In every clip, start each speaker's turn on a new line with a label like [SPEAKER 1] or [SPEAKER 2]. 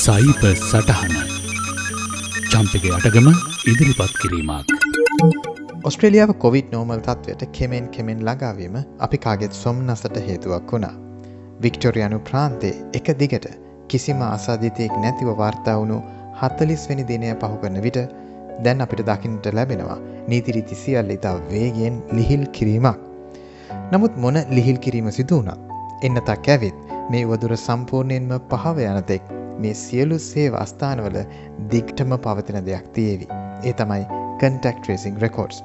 [SPEAKER 1] සයිප සටහන චම්පක අටගම ඉදිරිපත් කිරීමක්.
[SPEAKER 2] ඔස්ට්‍රලියාව කොවිඩ් නෝමල් තත්වයට කෙමෙන් කෙමෙන් ළඟාවීම අපි කාගෙත් සොම්නසට හේතුවක් වුණා. වික්ටෝරියනු ප්‍රාන්තේ එක දිගට කිසිම අසාධිතයෙක් නැතිව වාර්තා වුණු හත්තලිස් වැනි දිනය පහුකරන විට දැන් අපිට දකින්නට ලැබෙනවා නීතිරීති සියල්ල ඉතා වේගෙන් ලිහිල් කිරීමක්. නමුත් මොන ලිහිල් කිරීම සිදු වුණත් එන්නතක් ඇවිත් මේ වදුර සම්පූර්ණයෙන්ම පහව යනතෙක් මේ සියලු සේව අස්ථානවල දිග්ටම පවතින දෙයක් තියේවි. ඒ තමයි කන්ටෙක්් ට්‍රේසිං රෙකෝඩ්ස්.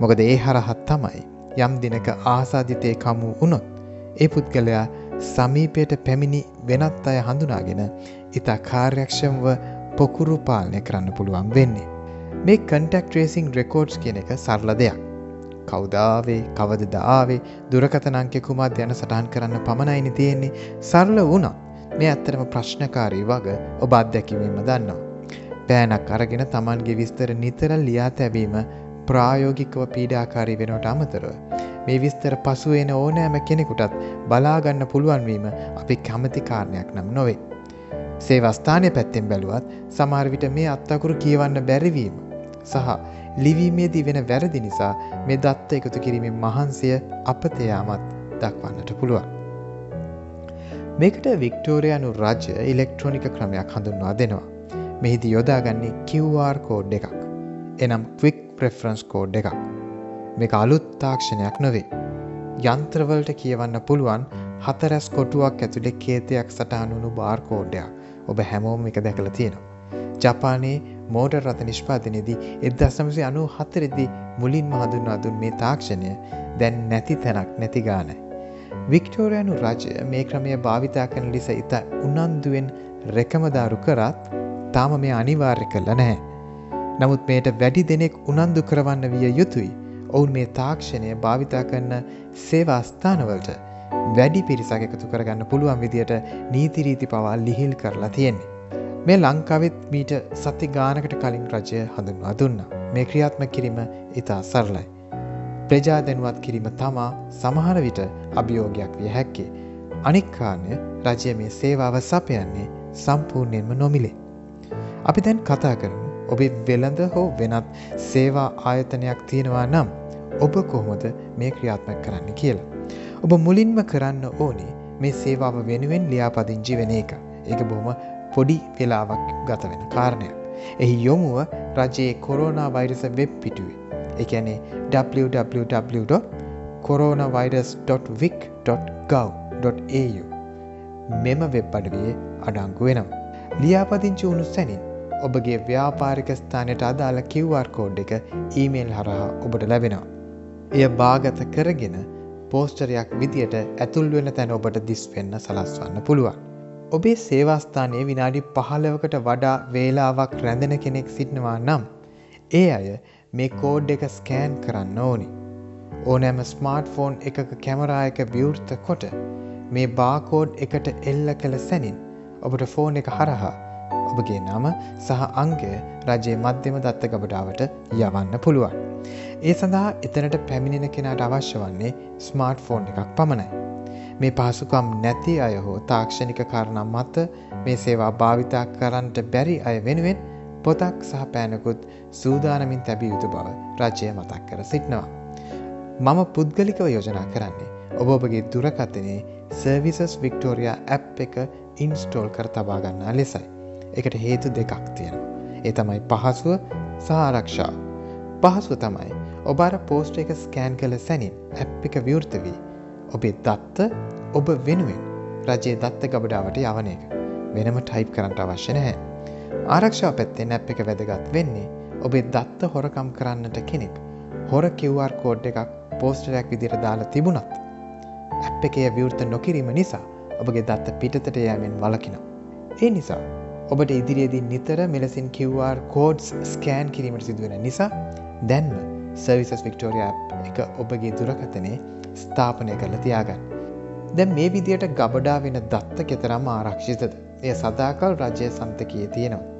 [SPEAKER 2] මොකද ඒ හරහත් තමයි යම් දිනක ආසාධිතය කමු වුණොත් ඒ පුද්ගලයා සමීපයට පැමිණි වෙනත් අය හඳුනාගෙන ඉතා කාර්යක්ෂමව පොකුරු පාලනය කරන්න පුළුවන් වෙන්නේ. මේ කන්ටෙක්් ට්‍රේසිං රෙකෝඩ්ස් කියන එක සරල දෙයක්. කෞදාවේ කවදද ආවේ දුරකතනංකෙ කුමත් යන සටහන් කරන්න පමණයිනි තියෙන්නේ සරල වුණා මේ ඇත්තරම ප්‍රශ්නකාරී වග ඔබ අත්දැකිවීම දන්නවා. පෑනක් අරගෙන තමන්ගේ විස්තර නිතර ලියා තැබීම ප්‍රායෝගිකව පීඩාකාරී වෙනට අමතරව. මේ විස්තර පසුවෙන ඕනෑම කෙනෙකුටත් බලාගන්න පුළුවන්වීම අපි කැමති කාරණයක් නම් නොවේ. සේවස්ථානය පැත්තෙන් බැලුවත් සමාර්විට මේ අත්තකුරු කියවන්න බැරිවීම. සහ ලිවීමේදී වෙන වැරදි නිසා මේ දත්ත එකතු කිරීමෙන් මහන්සිය අපතයාමත් දක්වන්නට පුළුවන්. මේකට වික්ටෝරයානු රජ්‍ය ඉලෙක්ට්‍රොනික ක්‍රමයක් හඳුන්වා දෙනවා. මෙහිදි යොදාගන්නේ QR කෝඩ් එකක්. එනම් ක්වික් ප්‍රෙෆරන්ස් කෝඩ් එකක්. මේක අලුත් තාක්ෂණයක් නොවේ. යන්ත්‍රවලට කියවන්න පුළුවන් හතරැස් කොටුවක් ඇතුළේ කේතයක් සටහනුණු බාර් කෝඩ්ඩයක් ඔබ හැමෝම එක දැකල තියෙනවා. ජපානයේ මෝටර් රථ නිෂ්පාදනයේදී එදදාසමසි අනු හතරෙදි මුලින්ම හඳුන්වා දුන් මේ තාක්ෂණය දැන් නැති තැනක් නැති ගානයි. වික්ටෝරයනු රජය මේ ක්‍රමය භාවිතා කරන ලෙස ඉතා උනන්දුවෙන් රැකමදාරු කරත් තාම මේ අනිවාර්ය කරලා නැහැ. නමුත් මේට වැඩි දෙනෙක් උනන්දු කරවන්න විය යුතුයි. ඔවුන් මේ තාක්ෂණය භාවිතා කරන සේවාස්ථානවලට වැඩි පිරිසක් එකතු කරගන්න පුළුවන් විදියට නීතිරීති පවා ලිහිල් කරලා තියෙන්නේ. මේ ලංකාවෙත් මීට සති ගානකට කලින් රජය හඳුන්වා දුන්න. මේ ක්‍රියාත්ම කිරීම ඉතා සරලයි. ප්‍රජා දැනුවත් කිරීම තමා සමහර විට අභියෝගයක් විය හැක්කේ. අනික්කාරණය රජය මේ සේවාව සපයන්නේ සම්පූර්ණයෙන්ම නොමිලේ. අපි දැන් කතා කරමු ඔබේ වෙළඳ හෝ වෙනත් සේවා ආයතනයක් තියෙනවා නම් ඔබ කොහොමද මේ ක්‍රියාත්මක කරන්න කියලා. ඔබ මුලින්ම කරන්න ඕනේ මේ සේවාව වෙනුවෙන් ලියාපදිංචි වෙන එක. ඒක බොහොම පොඩි වෙලාවක් ගත වෙන කාරණයක්. එහි යොමුව රජයේ කොරෝනා වෛරස වෙබ් පිටුවේ එකැනේ www.coronavirus.vic.gov.au මෙම වෙබ් අඩවියේ අඩංගු වෙනවා. ලියාපදිංචි වුණු සැනින් ඔබගේ ව්‍යාපාරික ස්ථානයට අදාළ QR කෝඩ් එක ඊමේල් හරහා ඔබට ලැබෙනවා. එය භාගත කරගෙන පෝස්ටරයක් විදියට ඇතුල් වෙන තැන ඔබට දිස්වෙන්න සලස්වන්න පුළුවන්. ඔබේ සේවාස්ථානයේ විනාඩි පහලවකට වඩා වේලාවක් රැඳෙන කෙනෙක් සිටිනවා නම් ඒ අය මේ කෝඩ් එක ස්කෑන් කරන්න ඕනි. ඕනෑම ස්මාර්ට් ෆෝන් එකක කැමරායක විවෘත කොට මේ බාකෝඩ් එකට එල්ල කළ සැනින් ඔබට ෆෝන් එක හරහා ඔබගේ නම සහ අංගය රජයේ මධ්‍යම දත්ත ගබඩාවට යවන්න පුළුවන්. ඒ සඳහා එතනට පැමිණෙන කෙනාට අවශ්‍ය වන්නේ ස්මාර්ට් ෆෝන් එකක් පමණයි. මේ පහසුකම් නැති අය හෝ තාක්ෂණික කාරණම් මත මේ සේවා භාවිතා කරන්නට බැරි අය වෙනුවෙන් පොතක් සහ පෑනකුත් සූදානමින් තැබිය යුතු බව රජය මතක් කර සිටිනවා. මම පුද්ගලිකව යෝජනා කරන්නේ ඔබ ඔබගේ දුරකතනේ සර්විසස් වික්ටෝරයා ඇප් එක ඉන්ස්ටෝල් කර තබාගන්නා ලෙසයි. එකට හේතු දෙකක් තියෙනවා. ඒ තමයි පහසුව සාරක්ෂා. පහසුව තමයි ඔබාර පෝස්ට එක ස්කෑන් කළ සැනින් ඇප් එක විවෘත වී ඔබේ දත්ත ඔබ වෙනුවෙන් රජයේ දත්ත ගබඩාවට යවන එක වෙනම ටයිප් කරන්නට අවශ්‍ය නැහැ. ආරක්ෂාව පැත්තේ නැප් එක වැදගත් වෙන්නේ ඔබේ දත්ත හොරකම් කරන්නට කෙනෙක් හොර QR කෝඩ් එකක් පෝස්ටරයක් විදිර දාලා තිබුණත් ඇප් එකේ විවෘත නොකිරීම නිසා ඔබගේ දත්ත පිටතට යෑමෙන් වලකිනවා. ඒ නිසා ඔබට ඉදිරියේදී නිතර මෙලසින් QR කෝඩ්ස් ස්කෑන් කිරීමට සිදුවෙන නිසා දැන්ම සර්විසස් වික්ටෝරිය එක ඔබගේ දුරකතනේ ස්ථාපනය කරලා තියාගන්න. දැන් මේ විදියට ගබඩා වෙන දත්ත කෙතරම් ආරක්ෂිතද එය සදාකල් රජය සන්තකයේ තියෙනවා.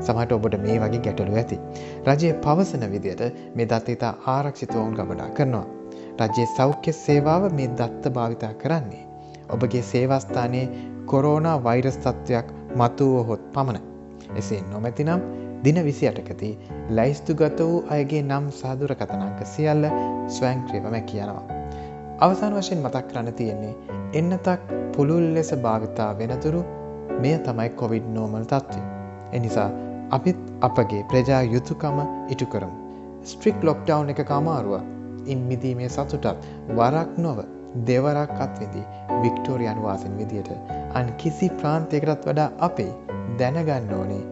[SPEAKER 2] සමහට ඔබට මේ වගේ ගැටලු ඇති. රජය පවසන විදියට මේ දත්ත ඉතා ආරක්ෂිතවුන් ගබඩා කරනවා. රජයේ සෞඛ්‍ය සේවාව මේ දත්ත භාවිතා කරන්නේ. ඔබගේ සේවස්ථානයේ කොරෝනා වෛරස් තත්ත්වයක් මතුවහොත් පමණ. එසේ නොමැතිනම් දින විසි අටකදී ලයිස්තු ගත වූ අයගේ නම් සාදුර කතනංක සියල්ල ස්වයංක්‍රියව මැකියනවා. අවසාන වශයෙන් මතක් කරන්න තියෙන්නේ එන්නතක් පුළුල් ලෙස භාවිතා වෙනතුරු මෙය තමයි කොවිඩ් නෝමල් තත්ත්වය. එනිසා අපිත් අපගේ ප්‍රජා යුතුකම ඉටු කරමු. ස්ට්‍රික් ලොක්ඩව් එක කමාරුව ඉන් මිදීමේ සතුටත් වරක් නොව දෙවරක් අත්විඳී වික්ටෝරියන් වාසින් විදියට අන් කිසි ප්‍රාන්තයකටත් වඩා අපේ දැනගන්න ඕනේ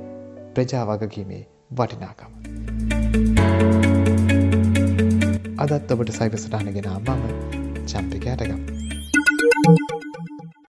[SPEAKER 2] ප්‍රජා වගකීමේ වටිනාකම. අදත් ඔබට සයිප සටහන ගෙන මම චම්පික ඇටගම්. Thank you.